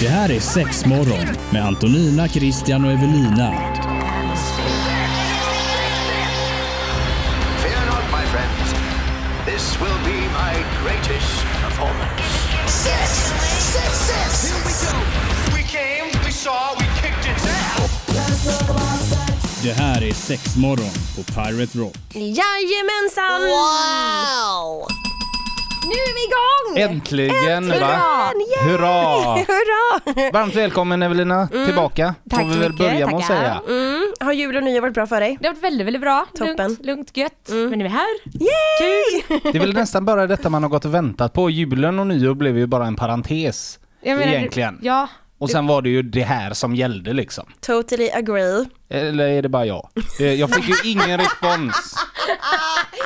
Det här är Sexmorgon med Antonina, Christian och Evelina. Fear not, my friends. This will be my greatest performance. Six! Six, six! Here we go! We came, we saw, we kicked its ass. Det här är Sexmorgon på Pirate Rock. Jajamensan! Wow! Nu är vi igång! Äntligen, va? Yay! Hurra! Hurra! Varmt välkommen Evelina tillbaka. Mm. Tack Får vi så väl mycket, börja med att tackar. säga. Mm. Har jul och nyår varit bra för dig? Det har varit väldigt, väldigt bra. Toppen. Mm. Lugnt, lugnt gött. Men nu är vi här. Yay! Det är väl nästan bara detta man har gått och väntat på. Julen och nyår blev ju bara en parentes. Jag menar, Egentligen. Ja. Och sen var det ju det här som gällde liksom. Totally agree. Eller är det bara jag? Eh, Jag fick ju ingen respons.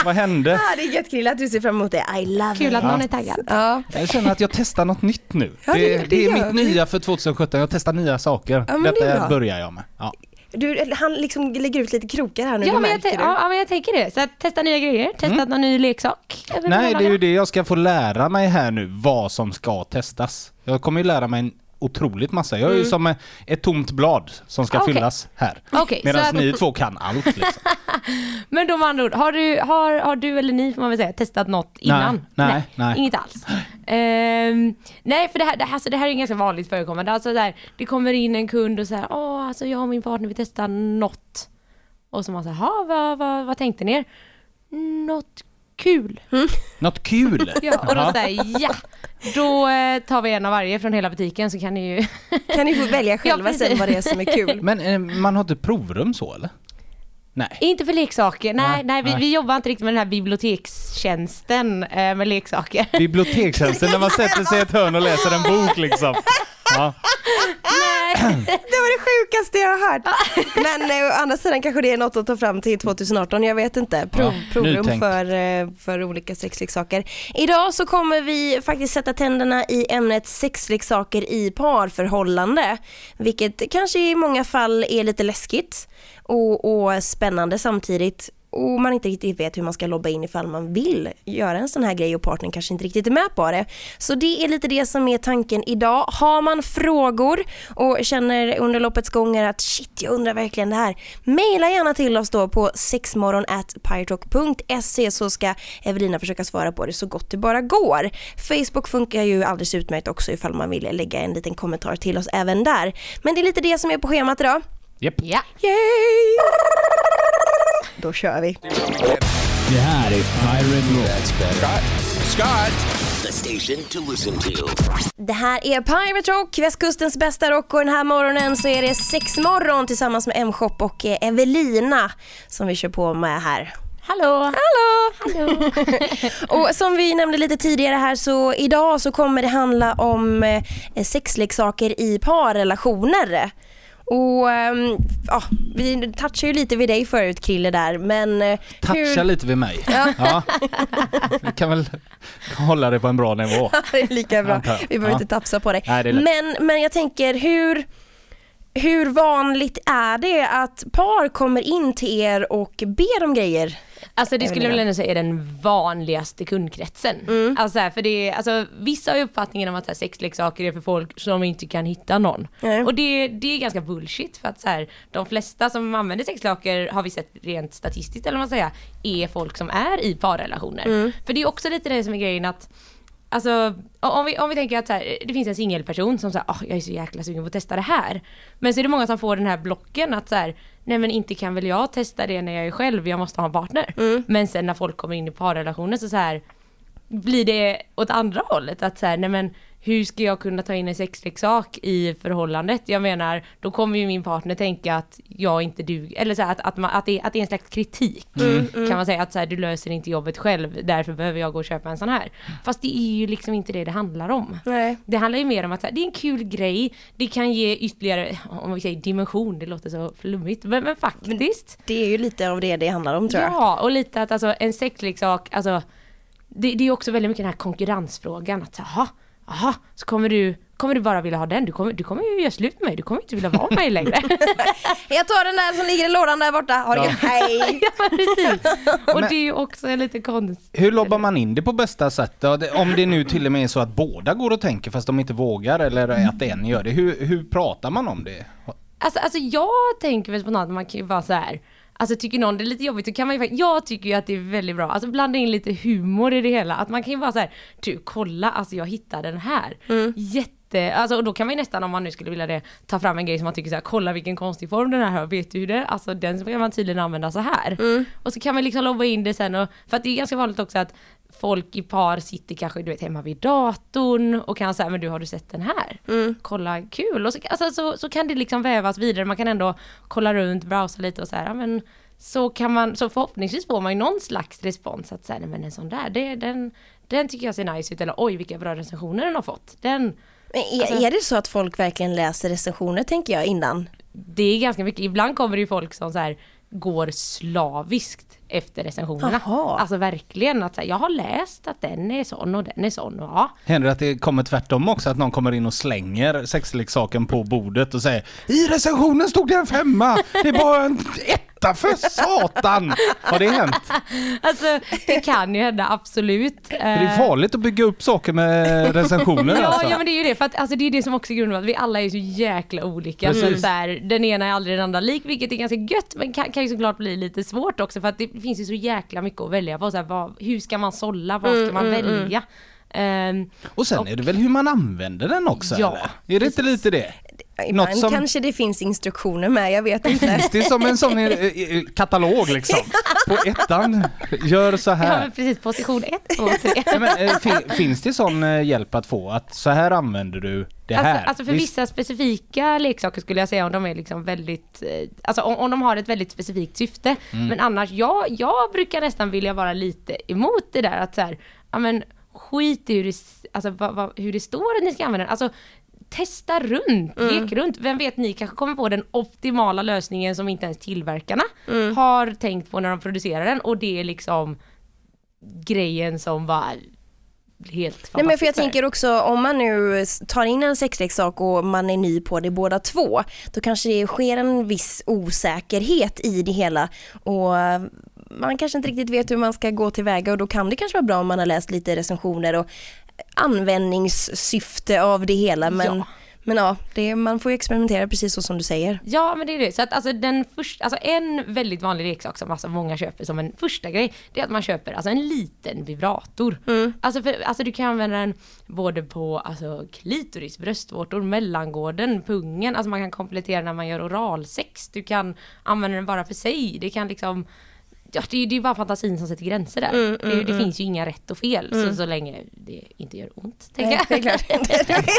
Vad hände? Ah, det är gött Krille att du ser fram emot det. I love Kul it. att någon är taggad. Ja. Jag känner att jag testar något nytt nu. Ja, det- det, det det är mitt vi. nya för 2017. Jag testar nya saker. Ja, det Detta bra. börjar jag med. Ja. Du, han liksom lägger ut lite krokar här nu, Ja det men, jag du. ja, ja, men jag tänker det. Så att testa nya grejer, testa någon ny leksak. Nej, det är ju det jag ska få lära mig här nu, vad som ska testas. Jag kommer ju lära mig en otroligt massa. Jag är ju som ett tomt blad som ska Mm. Okej. fyllas här. Okej, så Medan att- ni två kan allt liksom. Men då med andra ord, har du, har, har du eller ni får man väl säga testat något innan? nej, nej. Inget alls. Ehm, nej för det här, det, här, alltså, det här är ju ganska vanligt förekommande. Alltså där, det kommer in en kund och säger åh alltså jag och min partner vill testa något. Och så man säger, jaha vad, vad, vad tänkte ni er? Något kul. Något kul! Ja, och då säger ja, då eh, tar vi en av varje från hela butiken så kan ni ju Kan ni få välja själva precis. sen vad det är som är kul. Men eh, man har inte provrum så eller? Nej. Inte för leksaker, nej, Nej, nej, vi, nej. vi jobbar inte riktigt med den här bibliotekstjänsten eh, med leksaker. Bibliotekstjänsten när man sätter sig i ett hörn och läser en bok liksom. Ja. Det var det sjukaste jag har hört. Men eh, å andra sidan kanske det är något att ta fram till 2018, jag vet inte. Prov, Ja, provrum för, eh, för olika sexleksaker. Idag så kommer vi faktiskt sätta tänderna i ämnet sexleksaker i parförhållande. Vilket kanske i många fall är lite läskigt och, och spännande samtidigt. Och man inte riktigt vet hur man ska lobba in ifall man vill göra en sån här grej och partnern kanske inte riktigt är med på det. Så det är lite det som är tanken idag. Har man frågor och känner under loppets gång att shit, jag undrar verkligen det här. Maila gärna till oss då på sexmorgon.pyrotalk.se så ska Evelina försöka svara på det så gott det bara går. Facebook funkar ju alldeles utmärkt också ifall man vill lägga en liten kommentar till oss även där. Men det är lite det som är på schemat idag. Japp. Ja. Yay! Då kör vi. Det här är Pirate Rock. The station to listen to. Det här är Pirate Rock, västkustens bästa rock och den här morgonen så är det sex morgon tillsammans med M-shop och eh, Evelina som vi kör på med här. Hallå! Hallå! Hallå! Och som vi nämnde lite tidigare här så idag så kommer det handla om eh, sexleksaker i parrelationer. Och ehm, ja, vi touchade ju lite vid dig förut Krille där men eh, Toucha lite vid mig. Ja. Vi kan väl hålla det på en bra nivå. det är lika bra. Vi behöver Ja. inte tafsa på dig. Nej, men, men jag tänker hur, hur vanligt är det att par kommer in till er och ber om grejer? Alltså det skulle jag väl ändå säga är den vanligaste kundkretsen. Mm. Alltså, för det alltså, vissa har ju uppfattningen om att här, sexleksaker är för folk som inte kan hitta någon. Nej. Och det, det är ganska bullshit för att så här, de flesta som använder sexleksaker har vi sett rent statistiskt eller vad man säger, är folk som är i parrelationer. Mm. För det är också lite det som är grejen att Alltså om vi, om vi tänker att så här, det finns en singelperson som säger oh, jag är så jäkla sugen på att testa det här. Men så är det många som får den här blocken att så här, nej men inte kan väl jag testa det när jag är själv, jag måste ha en partner. Men sen när folk kommer in i parrelationer så, så här blir det åt andra hållet att så här, nej men hur ska jag kunna ta in en sexleksak i förhållandet? Jag menar, då kommer ju min partner tänka att jag inte duger, eller så här, att, att, man, att, det, att det är en slags kritik. Kan man säga att så här, du löser inte jobbet själv, därför behöver jag gå och köpa en sån här. Fast det är ju liksom inte det det handlar om. Nej. Det handlar ju mer om att så här, det är en kul grej, det kan ge ytterligare, om vi säger dimension, det låter så flummigt, men, men faktiskt. Det är ju lite av det det handlar om tror jag. Ja, och lite att alltså en sexleksak, alltså det, det är också väldigt mycket den här konkurrensfrågan att jaha, jaha, så kommer du kommer du bara vilja ha den? Du kommer, du kommer ju göra slut med mig, du kommer inte vilja vara med mig längre. Jag tar den där som ligger i lådan där borta. Ha det Ja. gött. Hej! ja, precis. Och Men- det är ju också lite konstigt. Hur lobbar man in det på bästa sätt Om det nu till och med är så att båda går och tänker fast de inte vågar eller att en gör det. Hur, hur pratar man om det? Alltså, alltså jag tänker väl spontant att man kan ju vara så här. Alltså tycker någon det är lite jobbigt så kan man ju faktiskt, jag tycker ju att det är väldigt bra, alltså blanda in lite humor i det hela. Att man kan ju vara så här, du kolla, alltså jag hittade den här. Jätte, alltså och då kan man ju nästan om man nu skulle vilja det, ta fram en grej som man tycker så här, kolla vilken konstig form den här har, vet du hur det är? Alltså den kan man tydligen använda så här. Och så kan man liksom lobba in det sen och, för att det är ganska vanligt också att folk i par sitter kanske du vet hemma vid datorn och kan säga men du har du sett den här? Kolla kul och så, alltså, så, så kan det liksom vävas vidare, man kan ändå kolla runt, browsa lite och så här, men så kan man, så förhoppningsvis får man ju någon slags respons att säga nej men en sån där, det, den, den tycker jag ser nice ut eller oj vilka bra recensioner den har fått. Den, Men är, är det så att folk verkligen läser recensioner tänker jag innan? det är ganska mycket, ibland kommer det ju folk som så här går slaviskt efter recensionerna. Jaha. Alltså verkligen att här, jag har läst att den är sån och den är sån och ja. Händer det att det kommer tvärtom också? Att någon kommer in och slänger sexleksaken på bordet och säger I recensionen stod det en femma! Det är bara en etta för satan! Har det hänt? Alltså det kan ju hända absolut. Det är farligt att bygga upp saker med recensioner Ja, alltså. ja men det är ju det, för att alltså, det är det som också är grunden att vi alla är så jäkla olika. Så Precis. att, så här, den ena är aldrig den andra lik, vilket är ganska gött men kan, kan ju såklart bli lite svårt också för att det finns ju så jäkla mycket att välja på. Så här, vad, hur ska man sålla, vad ska man välja? Ehm, Och sen är det väl hur man använder den också Ja, eller? Är det inte lite det? Ibland som- kanske det finns instruktioner med, jag vet inte. Finns det som en sån eh, eh, katalog liksom? På ettan, gör så ja men här. precis, position 1, 2, 3. Ja, men, eh, fin, finns det sån hjälp att få? Att så här använder du det här? Alltså, alltså för Visst- vissa specifika leksaker skulle jag säga om de är liksom väldigt, alltså om, om de har ett väldigt specifikt syfte. Mm. Men annars, jag, jag brukar nästan vilja vara lite emot det där att så här, ja men skit i hur det, alltså, vad, vad, hur det står att ni ska använda den. Alltså testa runt, Mm. lek runt. Vem vet, ni kanske kommer på den optimala lösningen som inte ens tillverkarna Mm. har tänkt på när de producerar den och det är liksom grejen som var helt Nej men för jag tänker också om man nu tar in en sexleksak och man är ny på det båda två, då kanske det sker en viss osäkerhet i det hela och eh, man kanske inte riktigt vet hur man ska gå tillväga och då kan det kanske vara bra om man har läst lite recensioner och användningssyfte av det hela men Ja. Men ja, det, man får ju experimentera precis så som du säger. Ja men det är det. Så att alltså den första, alltså en väldigt vanlig leksak som alltså många köper som en första grej, det är att man köper alltså en liten vibrator. Alltså, för, alltså du kan använda den både på alltså, klitoris, bröstvårtor, mellangården, pungen, alltså man kan komplettera när man gör oralsex. Du kan använda den bara för sig. Det kan liksom Ja, det, är, det är bara fantasin som sätter gränser där. det, det finns ju inga rätt och fel så, så länge det inte gör ont. Tänker jag. det är klart.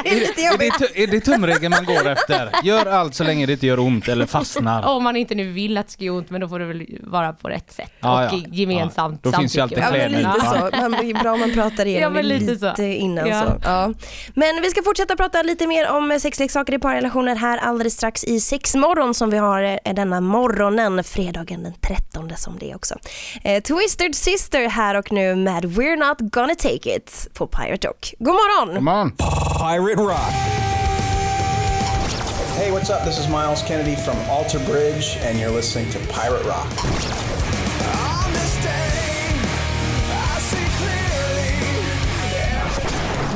det är lite Är det, är det tumregeln man går efter? Gör allt så länge det inte gör ont eller fastnar. Om man inte nu vill att det ska göra ont men då får det väl vara på rätt sätt Ja, och ja. gemensamt Ja, då finns ju alltid Ja men kläder. lite Ja. så, man blir bra om man pratar igenom Ja, men det lite lite så. innan Ja. så. Ja. Men vi ska fortsätta prata lite mer om sexleksaker i parrelationer här alldeles strax i sexmorgon som vi har eh, denna morgonen, fredagen den 13 som det är också. Eh, Twisted Sister här och nu med We're Not Gonna Take It på Pirate Rock. God morgon! Come on. Pirate Rock. Hey, what's up? This is Miles Kennedy from Alter Bridge, and you're listening to Pirate Rock.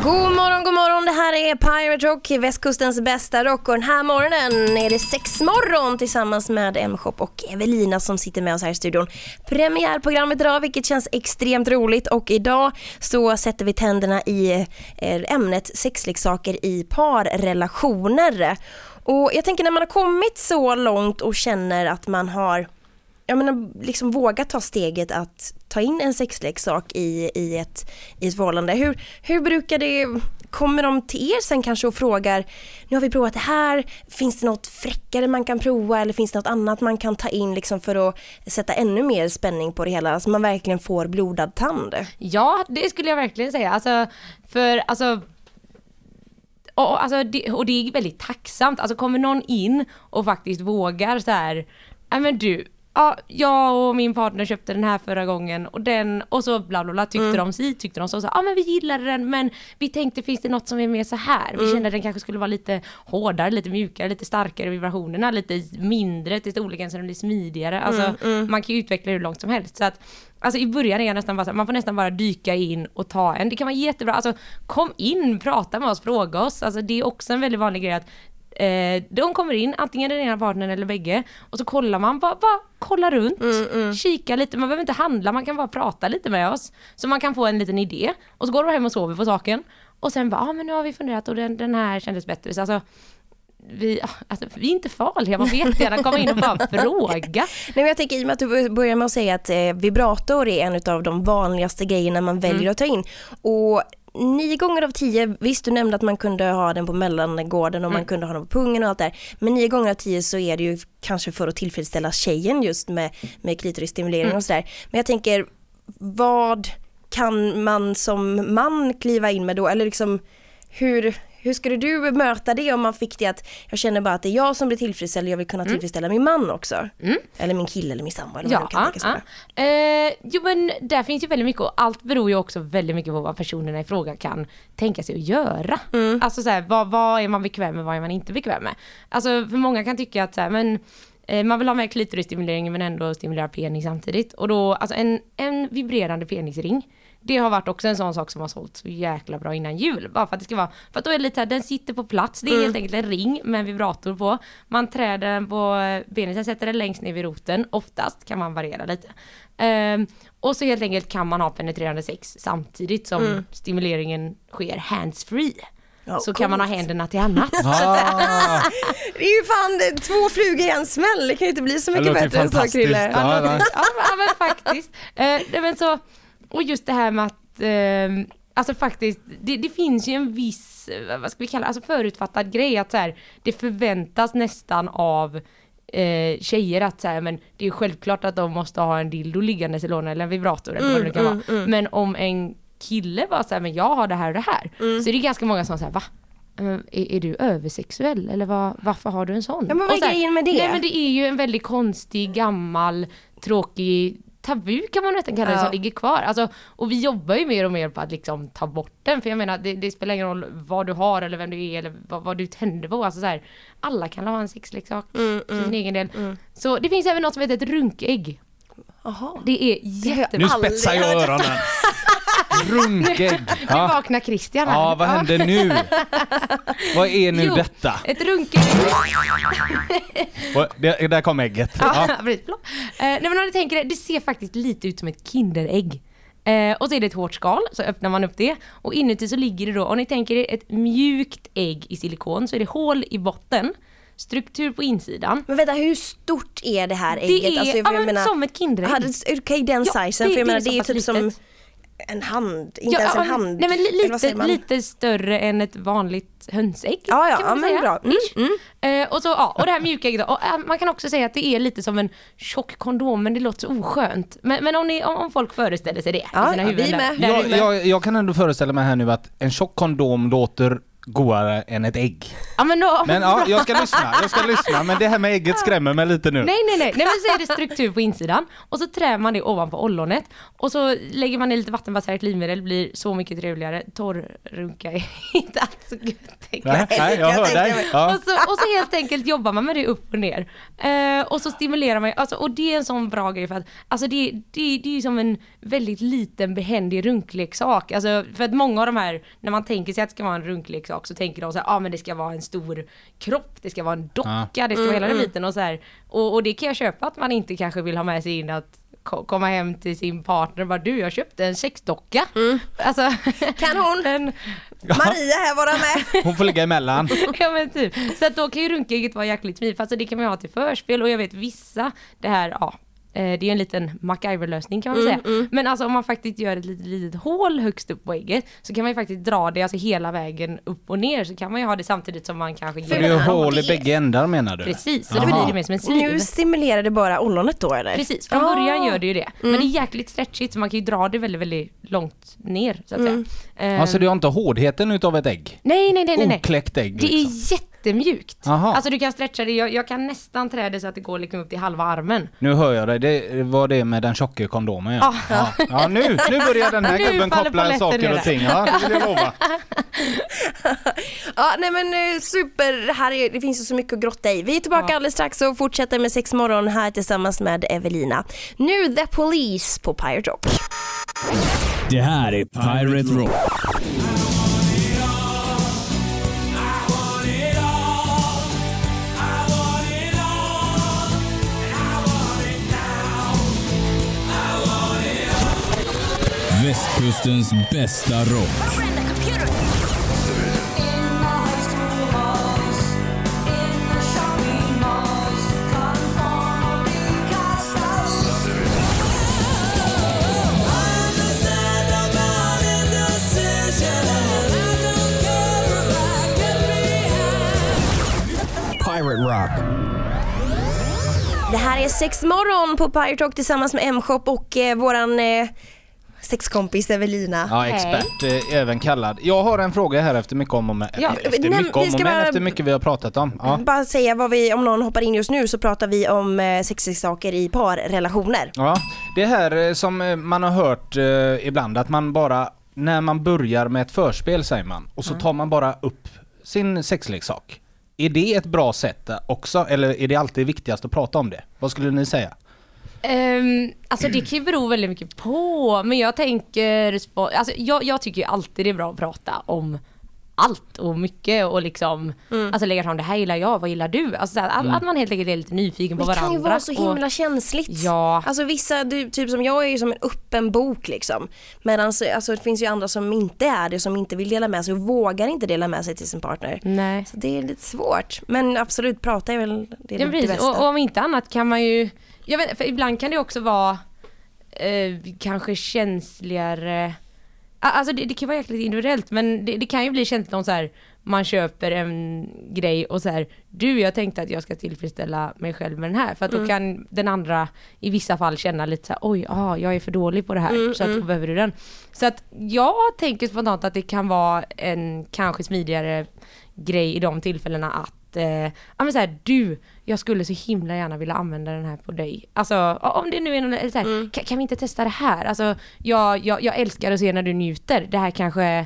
God morgon, god morgon. Det här är Pirate Rock, västkustens bästa rock och den här morgonen är det sexmorgon tillsammans med M-shop och Evelina som sitter med oss här i studion. Premiärprogrammet idag vilket känns extremt roligt och idag så sätter vi tänderna i eh, ämnet sexleksaker i parrelationer. Och jag tänker när man har kommit så långt och känner att man har jag menar, liksom våga ta steget att ta in en sexleksak i, i, ett, i ett förhållande. Hur, hur brukar det, kommer de till er sen kanske och frågar, nu har vi provat det här, finns det något fräckare man kan prova eller finns det något annat man kan ta in liksom för att sätta ännu mer spänning på det hela, så man verkligen får blodad tand? Ja, det skulle jag verkligen säga. Alltså, för alltså och, alltså, det, och det är väldigt tacksamt. Alltså kommer någon in och faktiskt vågar så här, men du, ja, jag och min partner köpte den här förra gången och den och så bla bla bla tyckte de si, tyckte de så, ja men vi gillade den men vi tänkte finns det något som är mer så här? Vi kände att den kanske skulle vara lite hårdare, lite mjukare, lite starkare vibrationerna, lite mindre till storleken så den blir smidigare. Alltså man kan ju utveckla det hur långt som helst. Så att Alltså i början är jag nästan bara så man får nästan bara dyka in och ta en. Det kan vara jättebra, alltså kom in, prata med oss, fråga oss. Alltså det är också en väldigt vanlig grej att Eh, de kommer in, antingen den ena partnern eller bägge, och så kollar man, bara, bara kolla runt, kika lite, man behöver inte handla, man kan bara prata lite med oss. Så man kan få en liten idé, och så går de hem och sover på saken. Och sen bara, ja ah, men nu har vi funderat och den, den här kändes bättre. Så alltså, vi, alltså, vi är inte farliga, man får jättegärna komma in och bara fråga. Nej, men jag tänker i och med att du börjar med att säga att eh, vibrator är en av de vanligaste grejerna man väljer Mm. att ta in. Och nio gånger av tio, visst du nämnde att man kunde ha den på mellangården och man Mm. kunde ha den på pungen och allt där. Men nio gånger av tio så är det ju kanske för att tillfredsställa tjejen just med, med klitorisstimulering Mm. och sådär. Men jag tänker, vad kan man som man kliva in med då? Eller liksom, hur, hur skulle du möta det om man fick det att jag känner bara att det är jag som blir tillfredsställd och jag vill kunna tillfredsställa min man också? Eller min kille eller min sambo eller vad det nu kan tänkas vara. ja. Eh, jo men där finns ju väldigt mycket och allt beror ju också väldigt mycket på vad personerna i fråga kan tänka sig att göra. Alltså så här, vad, vad är man bekväm med, vad är man inte bekväm med? Alltså för många kan tycka att så här, men eh, man vill ha med klitorisstimulering men ändå stimulera penis samtidigt. Och då, alltså en, en vibrerande penisring det har varit också en sån sak som har sålt så jäkla bra innan jul. Bara för att det ska vara, för att då är det lite här, den sitter på plats. Det är helt enkelt en ring med en vibrator på. Man träder den på eh, penisen, sätter den längst ner vid roten. Oftast kan man variera lite. Ehm, och så helt enkelt kan man ha penetrerande sex samtidigt som stimuleringen sker hands-free. Ja, så kan man ha coolt. händerna till annat. Ah, Det är ju fan två flugor i en smäll, det kan ju inte bli så mycket bättre än så fantastiskt. Krille. Ja, ja. men, faktiskt. Nej, men så, och just det här med att, eh, alltså faktiskt, det, det finns ju en viss, eh, vad ska vi kalla det, alltså förutfattad grej att så här, det förväntas nästan av eh, tjejer att så här, men det är ju självklart att de måste ha en dildo liggandes i lådan eller en vibrator eller vad det nu kan vara. Men om en kille bara säger men jag har det här och det här, så är det ganska många som säger va? Men Är, är du översexuell eller vad, varför har du en sån? Ja, men vad är grejen med det? Nej men det är ju en väldigt konstig, gammal, tråkig tabu kan man nästan kalla det Ja. som ligger kvar. Alltså, och vi jobbar ju mer och mer på att liksom ta bort den. För jag menar det, det spelar ingen roll vad du har eller vem du är eller vad, vad du tänder på. Alltså, så här, alla kan ha en sexleksak Mm, för sin egen del. Så det finns även något som heter ett runkägg. Jaha. Det är jättebra. Nu spetsar jag öronen. Runkägg. Nu Ja. vaknar Christian här. ja, vad händer nu? Vad är nu Jo, detta? Ett runkägg. Och det, där kom ägget. Ja, Ja. precis. Eh, nej men om ni tänker det, det ser faktiskt lite ut som ett Kinderägg. Eh, och så är det ett hårt skal, så öppnar man upp det. Och inuti så ligger det då, om ni tänker er ett mjukt ägg i silikon, så är det hål i botten, struktur på insidan. Men vänta, hur stort är det här Det ägget? är Alltså, för ja, jag men menar- som ett Kinderägg. Det- Okej, den Ja, sizen. det- för jag det är menar, det är ju pass typ som litet. En hand, inte ens en hand. Nej men lite, lite större än ett vanligt hönsägg. Ja, ja, kan ja, man men säga. bra. Mm, Ish. Eh, och, så, ja, och det här mjuka ägget. Och, eh, man kan också säga att det är lite som en tjock kondom men det låter så oskönt. Men, men om, ni, om, om folk föreställer sig det Ja, i sina ja, huvuden. vi där- med. där Jag, jag, jag kan ändå föreställa mig här nu att en tjock kondom låter godare än ett ägg. Ja, men då, Men ja, jag ska lyssna, jag ska lyssna. Men det här med ägget skrämmer mig lite nu. Nej nej nej, nej men så är det struktur på insidan och så trär man det ovanpå ollonet och så lägger man i lite vattenbaserat glidmedel, blir så mycket trevligare. Torrrunka är inte alls gött. Nej, nej, jag hör dig. Ja. Och, så, och så helt enkelt jobbar man med det upp och ner. Eh, och så stimulerar man, alltså, och det är en sån bra grej för att alltså det, det, det är ju som en väldigt liten behändig runkleksak. Alltså, för att många av de här, när man tänker sig att det ska vara en runkleksak så tänker de så här, ja ah, men det ska vara en stor kropp, det ska vara en docka, det ska vara hela den biten och så här. Och, och det kan jag köpa att man inte kanske vill ha med sig in att ko- komma hem till sin partner och bara du jag köpte en sexdocka. Alltså, Kan hon? en, Maria här vara med. Hon får ligga emellan. ja men typ. Så att då kan ju runkägget vara jäkligt smidigt. Alltså det kan man ju ha till förspel och jag vet vissa, det här, ja. Eh, Det är ju en liten MacGyver-lösning kan man Mm, säga. Men alltså om man faktiskt gör ett litet, litet hål högst upp på ägget så kan man ju faktiskt dra det alltså hela vägen upp och ner så kan man ju ha det samtidigt som man kanske För det är ju hål i bägge ändar menar du? Precis, så Jaha. då blir det mer som en sliv. Nu stimulerar det bara ollonet då eller? Precis, från Ah. början gör det ju det. Men det är jäkligt stretchigt så man kan ju dra det väldigt, väldigt långt ner så att säga. Eh, Alltså det har inte hårdheten utav ett ägg? Nej, nej, nej, nej. nej. Okläckt ägg Det liksom. är jättemjukt. Aha. Alltså du kan stretcha det, jag, jag kan nästan trä det så att det går liksom upp till halva armen. Nu hör jag dig, det var det med den tjocka kondomen ja. ja. ja nu, nu börjar den här Nu gubben koppla saker och ting. Ja, det vill jag lova. Ja, nej men eh, super, det här är, det finns ju så mycket att grotta i. Vi är tillbaka Ja. alldeles strax och fortsätter med sex morgon här tillsammans med Evelina. Nu The Police på Pirate Rock. Det här är Pirate Rock. Västkustens bästa rock. Pirate Rock. Det här är sex morgon på Pirate Rock tillsammans med M-shop och eh, våran eh, sexkompis Evelina. Ja, expert eh, även kallad. Jag har en fråga här efter mycket om och men, Ja, efter nej, mycket om vi ska och men, bara- efter mycket vi har pratat om. Ja. Bara säga vad vi, om någon hoppar in just nu så pratar vi om eh, sexleksaker i parrelationer. Ja, det här eh, som eh, man har hört eh, ibland att man bara, när man börjar med ett förspel säger man, och så tar man bara upp sin sexleksak. Är det ett bra sätt eh, också, eller är det alltid viktigast att prata om det? Vad skulle ni säga? Um, alltså det kan ju bero väldigt mycket på, men jag tänker, alltså jag, jag tycker ju alltid det är bra att prata om allt och mycket och liksom, alltså lägga fram det här gillar jag, vad gillar du? Alltså så här, att, att man helt enkelt är lite nyfiken på Det varandra. kan ju vara så och- himla känsligt. Ja. Alltså vissa, du, typ som jag är ju som en öppen bok liksom. Medan alltså, det finns ju andra som inte är det, som inte vill dela med sig och vågar inte dela med sig till sin partner. Nej. Så det är lite svårt. Men absolut, prata är väl det, Ja, det bästa. Och, och om inte annat kan man ju, jag vet för ibland kan det också vara eh, kanske känsligare. Alltså det, det kan vara jäkligt individuellt men det, det kan ju bli känsligt om så här man köper en grej och så här du jag tänkte att jag ska tillfredsställa mig själv med den här. För att då kan den andra i vissa fall känna lite så här oj ah, jag är för dålig på det här så att då behöver du den. Så att jag tänker spontant att det kan vara en kanske smidigare grej i de tillfällena att eh, ja men så här, du, jag skulle så himla gärna vilja använda den här på dig. Alltså om det nu är någon, eller så här, kan, kan vi inte testa det här? Alltså jag, jag, jag älskar att se när du njuter. Det här kanske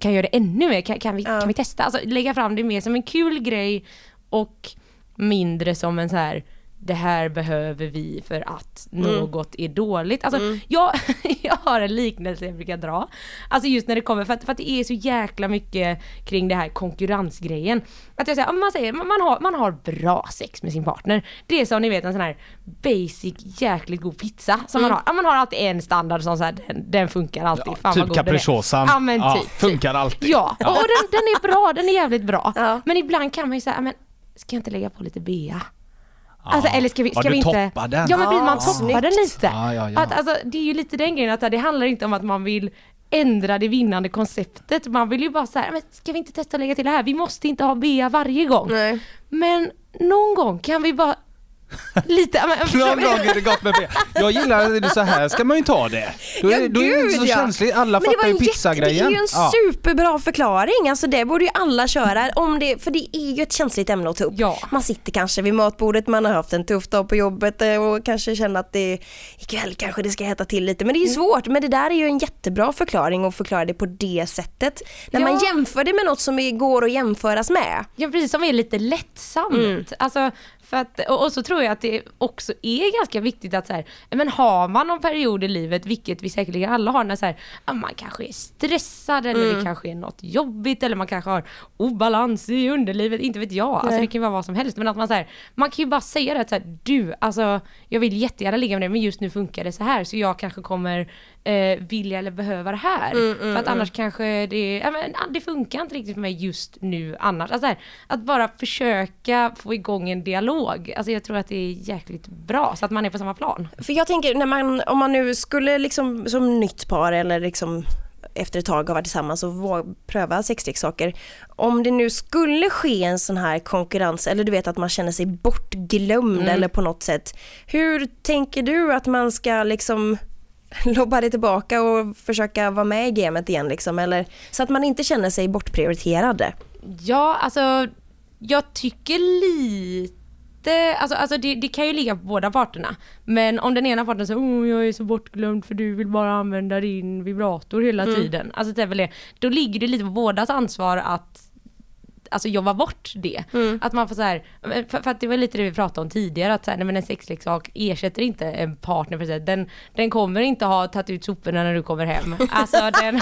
kan göra det ännu mer. Kan, kan, vi, kan vi testa? Alltså lägga fram det mer som en kul grej och mindre som en så här det här behöver vi för att något är dåligt. Alltså, jag, jag har en liknelse jag brukar dra. Alltså just när det kommer, för att, för att det är så jäkla mycket kring det här konkurrensgrejen. Att jag säger, ja, man, säger man, har, man har bra sex med sin partner. Det är som ni vet en sån här basic jäkligt god pizza som man har. Ja, man har alltid en standard som så här, den, den funkar alltid. Fan vad typ capricciosan. Ja men Ja, typ. funkar alltid. Ja, och, och den, den är bra, den är jävligt bra. Ja. Men ibland kan man ju säga, "Ja, men ska jag inte lägga på lite bea? Alltså eller ska vi, Ja, ska du vi inte... den. Ja men precis, man Ah, toppar den lite. Ja, ja, ja. Att, alltså, det är ju lite den grejen att det handlar inte om att man vill ändra det vinnande konceptet. Man vill ju bara säga, men ska vi inte testa att lägga till det här? Vi måste inte ha bea varje gång. Nej. Men någon gång kan vi bara lite... men- Någon gång är det gott med det. Jag gillar det så här ska man ju ta det. Då är, Ja, då är det inte så ja. känsligt. Alla Men fattar ju pizzagrejen. Det är ju en Ja. superbra förklaring, alltså det borde ju alla köra om det, för det är ju ett känsligt ämne att ta upp. Ja. Man sitter kanske vid matbordet, man har haft en tuff dag på jobbet eh, och kanske känner att det ikväll kanske det ska hetta till lite. Men det är Mm. ju svårt, men det där är ju en jättebra förklaring att förklara det på det sättet. När man jämför det med något som går att jämföras med. Ja precis, som är lite lättsamt. Alltså, för att, och, så tror jag att det också är ganska viktigt att så här, men har man någon period i livet, vilket vi säkerligen alla har, när så här, man kanske är stressad eller det kanske är något jobbigt eller man kanske har obalans i underlivet, inte vet jag. Alltså det kan vara vad som helst. Men att man så här, man kan ju bara säga det att så här, du, alltså jag vill jättegärna ligga med dig men just nu funkar det så här så jag kanske kommer eh, vilja eller behöva det här. för att annars kanske det, ja, men, det funkar inte riktigt för mig just nu annars. Alltså, så här, att bara försöka få igång en dialog. Alltså jag tror att det är jäkligt bra så att man är på samma plan. För jag tänker, när man, om man nu skulle liksom som nytt par eller liksom efter ett tag ha varit tillsammans och pröva sexleksaker. Om det nu skulle ske en sån här konkurrens eller du vet att man känner sig bortglömd eller på något sätt. Hur tänker du att man ska liksom lobba det tillbaka och försöka vara med i gamet igen liksom eller så att man inte känner sig bortprioriterad. Ja, alltså jag tycker lite, alltså, alltså det, det kan ju ligga på båda parterna. Men om den ena parten säger oh, jag är så bortglömd för du vill bara använda din vibrator hela tiden. Alltså det är väl det. Då ligger det lite på bådas ansvar att alltså jobba bort det. Att man får så här, för, för att det var lite det vi pratade om tidigare, att så här, nej, men en sexleksak ersätter inte en partner för sig. Den, den kommer inte ha tagit ut soporna när du kommer hem. Alltså den,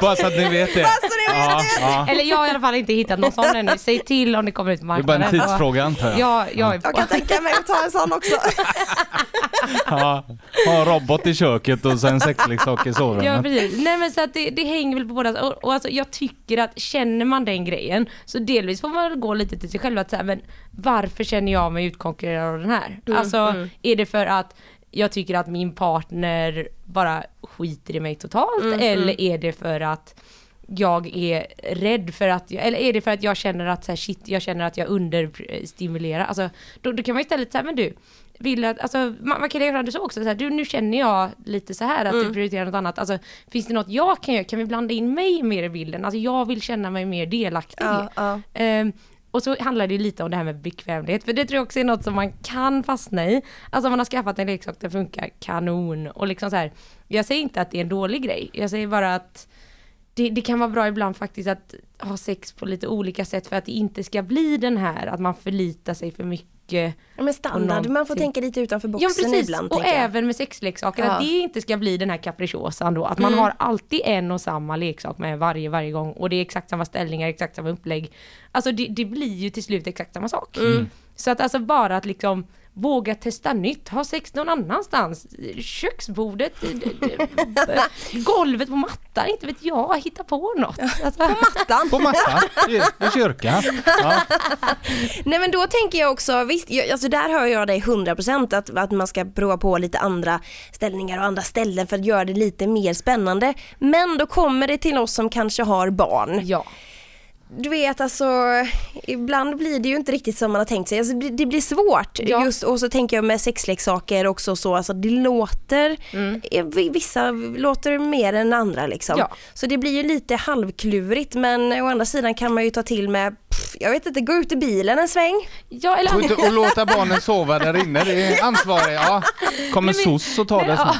Bara så att ni vet det. ja, ja. eller jag har i alla fall inte hittat någon sån ännu. Säg till om det kommer ut på Det är marknaden. bara en tidsfråga antar jag. Ja, jag är Jag kan tänka mig att ta en sån också. Ja. Ha en robot i köket och sen sexleksak i Ja sovrummet. precis. Nej men så att det, det hänger väl på båda. Och, och alltså, jag tycker att känner man den grejen så delvis får man gå lite till sig själv att säga men varför känner jag mig utkonkurrerad av den här? alltså är det för att jag tycker att min partner bara skiter i mig totalt eller är det för att jag är rädd för att, jag, eller är det för att jag känner att så här, shit, jag känner att jag understimulerar. Alltså, då, då kan man istället säga, men du, vill att, alltså, man, man kan göra det så också, så här, du, nu känner jag lite så här att du prioriterar något annat. Alltså, finns det något jag kan göra? Kan vi blanda in mig mer i bilden? Alltså jag vill känna mig mer delaktig. Ja, ja. Ehm, och så handlar det lite om det här med bekvämlighet, för det tror jag också är något som man kan fastna i. Alltså om man har skaffat en leksak, den funkar kanon och liksom så här. Jag säger inte att det är en dålig grej, jag säger bara att det, det kan vara bra ibland faktiskt att ha sex på lite olika sätt för att det inte ska bli den här att man förlitar sig för mycket. Ja, men standard, man får tänka lite utanför Ja boxen precis, ibland. och även med sexleksaker, Ja. att det inte ska bli den här capricciosan då, att man har alltid en och samma leksak med varje, varje gång och det är exakt samma ställningar, exakt samma upplägg. Alltså det, det blir ju till slut exakt samma sak. Så att alltså bara att liksom våga testa nytt, ha sex någon annanstans, köksbordet, d- d- d- golvet på mattan, inte vet jag, hitta på något. Alltså, Mattan. På mattan i, i kyrkan. Ja. Nej men då tänker jag också, visst, jag, alltså där hör jag dig 100% att, att man ska prova på lite andra ställningar och andra ställen för att göra det lite mer spännande. Men då kommer det till oss som kanske har barn. ja. Du vet alltså, ibland blir det ju inte riktigt som man har tänkt sig. Alltså, det, blir svårt. Ja. Just, och så tänker jag med sexleksaker också så, alltså det låter, eh, vissa låter mer än andra liksom. Mm. Ja. Så det blir ju lite halvklurigt men å andra sidan kan man ju ta till med, pff, jag vet inte, gå ut i bilen en sväng. Ja, eller Och, inte- och låta barnen sova där inne, det är ansvarig. Ja. Kommer SOS och tar det snart.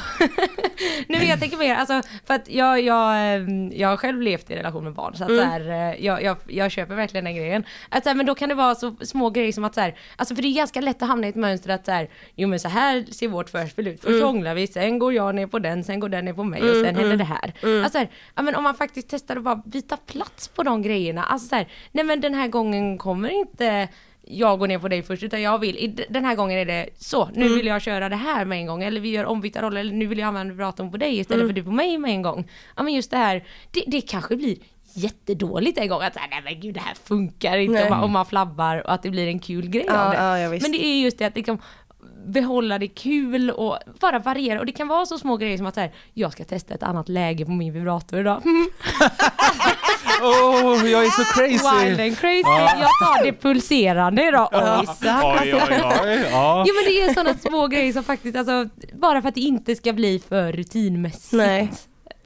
Nej men jag tänker mer, alltså för att jag, jag, ehm, jag har själv levt i relation med barn så att så här, eh, jag, jag, jag köper verkligen den grejen. Att så här, men då kan det vara så små grejer som att så här, alltså för det är ganska lätt att hamna i ett mönster att så här, jo men så här ser vårt förspel ut. Först hånglar vi, sen går jag ner på den, sen går den ner på mig och sen händer det här. Alltså så här, ja men om man faktiskt testar att bara byta plats på de grejerna. Alltså så här, nej men den här gången kommer inte jag går ner på dig först utan jag vill, den här gången är det så, nu vill jag köra det här med en gång eller vi gör ombytta roller eller nu vill jag använda vibratorn på dig istället för du på mig med en gång. Ja men just det här, det, det kanske blir jättedåligt en gång att säga nej men gud det här funkar inte om man, om man flabbar och att det blir en kul grej Ja, av det. ja, men det är just det att liksom behålla det kul och bara variera och det kan vara så små grejer som att så här, jag ska testa ett annat läge på min vibrator idag. Mm, Åh, jag är så crazy! Wild and crazy. Jag tar det pulserande idag. Ojsan. Oj, oj, oj. Ja. Jo men det är sådana små grejer som faktiskt, alltså, bara för att det inte ska bli för rutinmässigt. Nej.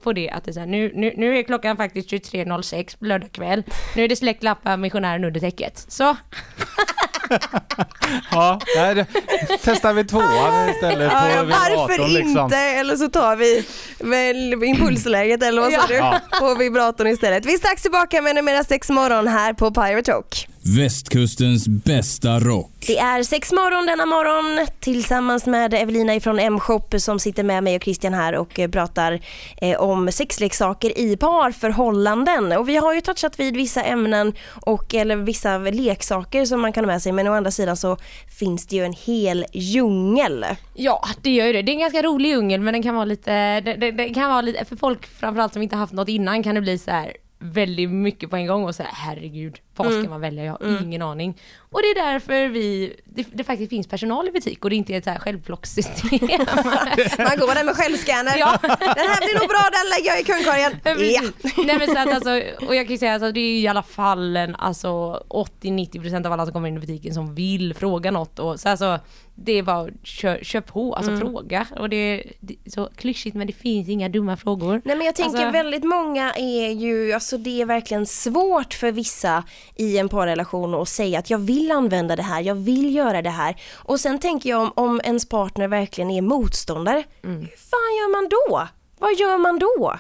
På det att det är så här, nu, nu, nu är klockan faktiskt 23.06 på lördag kväll. Nu är det släcklappar missionären under täcket. Så, Ja, nej, det- testar vi tvåan istället på Ja, varför liksom. inte? Eller så tar vi väl impulsläget eller vad sa Ja. du? På vibratorn istället. Vi är strax tillbaka med en mera sex morgon här på Pirate Talk. Västkustens bästa rock. Det är sex morgon denna morgon tillsammans med Evelina ifrån M-shop som sitter med mig och Christian här och eh, pratar eh, om sexleksaker i parförhållanden. Och vi har ju touchat vid vissa ämnen och eller vissa leksaker som man kan ha med sig men å andra sidan så finns det ju en hel djungel. ja det gör ju det. Det är en ganska rolig djungel men den kan vara lite, det, det, det kan vara lite, för folk framförallt som inte haft något innan kan det bli så här väldigt mycket på en gång och säga herregud, vad ska man välja? Jag har ingen aning. Och det är därför vi, det, det faktiskt finns personal i butik och det inte är ett så här självplockssystem. Man går där med självscanner. Ja. Den här blir nog bra, den lägger jag i kundkorgen. Ja. Nej men så att alltså, och jag kan ju säga att alltså, det är i alla fall en, alltså 80-90% av alla som kommer in i butiken som vill fråga något och så alltså det är bara kör, kör på, alltså fråga. Och det är, det är så klyschigt men det finns inga dumma frågor. Nej men jag tänker Alltså- väldigt många är ju, alltså det är verkligen svårt för vissa i en parrelation och säga att jag vill använda det här, jag vill göra det här. Och sen tänker jag om, om ens partner verkligen är motståndare, Mm. hur fan gör man då? Vad gör man då?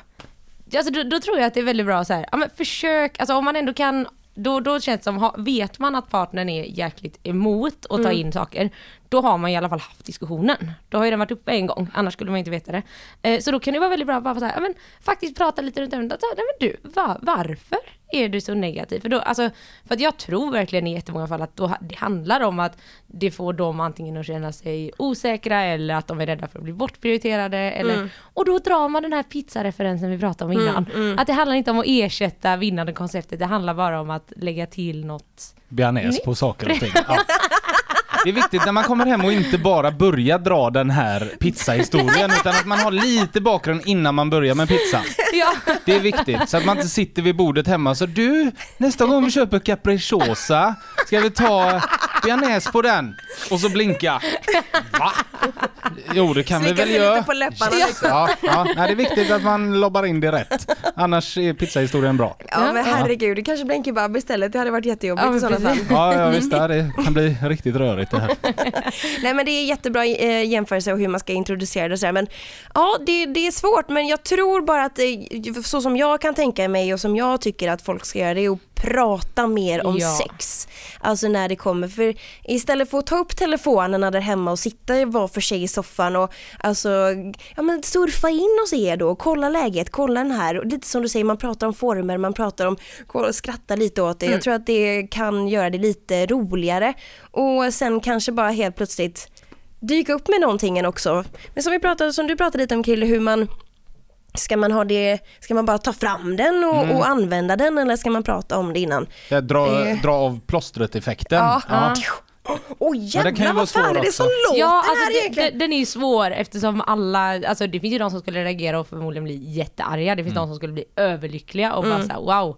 Alltså, då, då tror jag att det är väldigt bra så här, ja, men försök, alltså om man ändå kan då, då känns det som, ha- vet man att partnern är jäkligt emot att ta in saker, då har man i alla fall haft diskussionen. Då har ju den varit uppe en gång, annars skulle man inte veta det. Eh, så då kan det vara väldigt bra att bara så här, ja, men, faktiskt prata lite runt ämnet. du, va, varför är du så negativ? För, då, alltså, för att jag tror verkligen i jättemånga fall att då, det handlar om att det får dem antingen att känna sig osäkra eller att de är rädda för att bli bortprioriterade. Eller, Och då drar man den här pizzareferensen vi pratade om innan. Att det handlar inte om att ersätta vinnande konceptet, det handlar bara om att lägga till något. bearnaise på saker och ting. Ja. Det är viktigt när man kommer hem och inte bara börja dra den här pizzahistorien utan att man har lite bakgrund innan man börjar med pizzan. Ja. Det är viktigt så att man inte sitter vid bordet hemma så du, nästa gång vi köper capricciosa ska vi ta bearnaise på den och så blinka. Va? Jo det kan vi Slicka väl sig göra. lite på läpparna liksom. Ja, ja. Nej, det är viktigt att man lobbar in det rätt. Annars är pizzahistorien bra. Ja men herregud, det kanske blir en kebab istället. Det hade varit jättejobbigt Ja, i sådana fall. Ja, ja visst, det kan bli riktigt rörigt det här. Nej men det är jättebra eh, jämförelse och hur man ska introducera det och sådär. Men ja, det, det är svårt men jag tror bara att eh, så som jag kan tänka mig och som jag tycker att folk ska göra det är att prata mer om Ja. sex. Alltså när det kommer. För istället för att ta upp telefonerna där hemma och sitta var för sig i soffan och alltså, ja men surfa in hos er då och kolla läget, kolla den här. Och lite som du säger, man pratar om former, man pratar om, skratta lite åt det. Jag tror att det kan göra det lite roligare. Och sen kanske bara helt plötsligt dyka upp med någonting också. Men som vi pratade, som du pratade lite om Krille, hur man Ska man ha det, ska man bara ta fram den och, och använda den eller ska man prata om det innan? Det dra, Eh. dra av plåstret-effekten. Ja. Ja. Åh Men det kan jävlar, ju vara vad fan är det som låter Ja, alltså här det, egentligen? det, den är ju svår eftersom alla, alltså det finns ju de som skulle reagera och förmodligen bli jättearga, det finns de som skulle bli överlyckliga och bara såhär wow,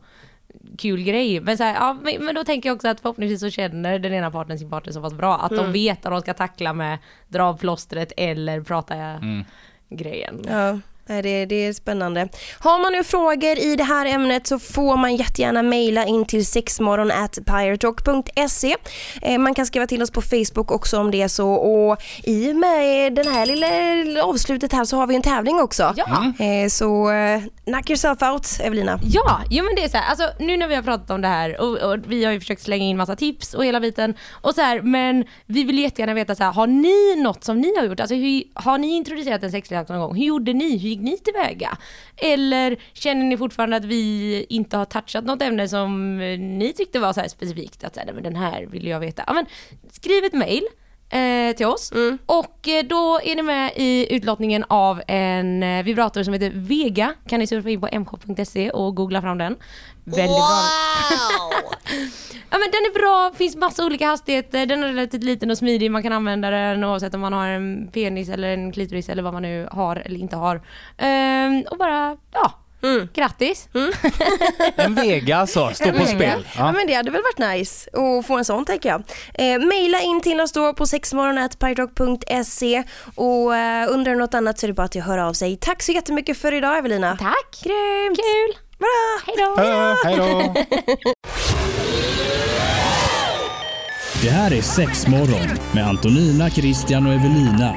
kul grej. Men, så här, ja, men, men då tänker jag också att förhoppningsvis så känner den ena parten sin partner så pass bra att de vet att de ska tackla med dra av plåstret eller prata grejen. Ja, det, det är spännande. Har man nu frågor i det här ämnet så får man jättegärna mejla in till sexmorgon.pyretalk.se. Eh, Man kan skriva till oss på Facebook också om det är så och i och med den här lilla avslutet här så har vi en tävling också. Ja. Eh, Så eh, knock yourself out Evelina. Ja, jo men det är så här, alltså nu när vi har pratat om det här och, och vi har ju försökt slänga in massa tips och hela biten och så här, men vi vill jättegärna veta så här, har ni något som ni har gjort? Alltså hur, har ni introducerat en sexleksak någon gång? Hur gjorde ni? Hur gick ni tillväga? Eller känner ni fortfarande att vi inte har touchat något ämne som eh, ni tyckte var så här specifikt? Att så här, "Nej, men den här vill jag veta. Ja, men, skriv ett mail eh, till oss och eh, då är ni med i utlottningen av en eh, vibrator som heter Vega. Kan ni surfa in på mk.se och googla fram den. Väldigt bra. Ja men den är bra, finns massa olika hastigheter, den är relativt liten och smidig, man kan använda den oavsett om man har en penis eller en klitoris eller vad man nu har eller inte har. Ehm, och bara, ja, grattis! En Vega alltså, står på spel. Ja. men det hade väl varit nice att få en sån tänker jag. Eh, maila in till oss då på sexmorgon.pyrotalk.se och eh, undrar något annat så är det bara att hör av sig. Tack så jättemycket för idag Evelina. Tack! Grymt! Kul! Bra! Hej då! Det här är Sexmorgon med Antonina, Christian och Evelina.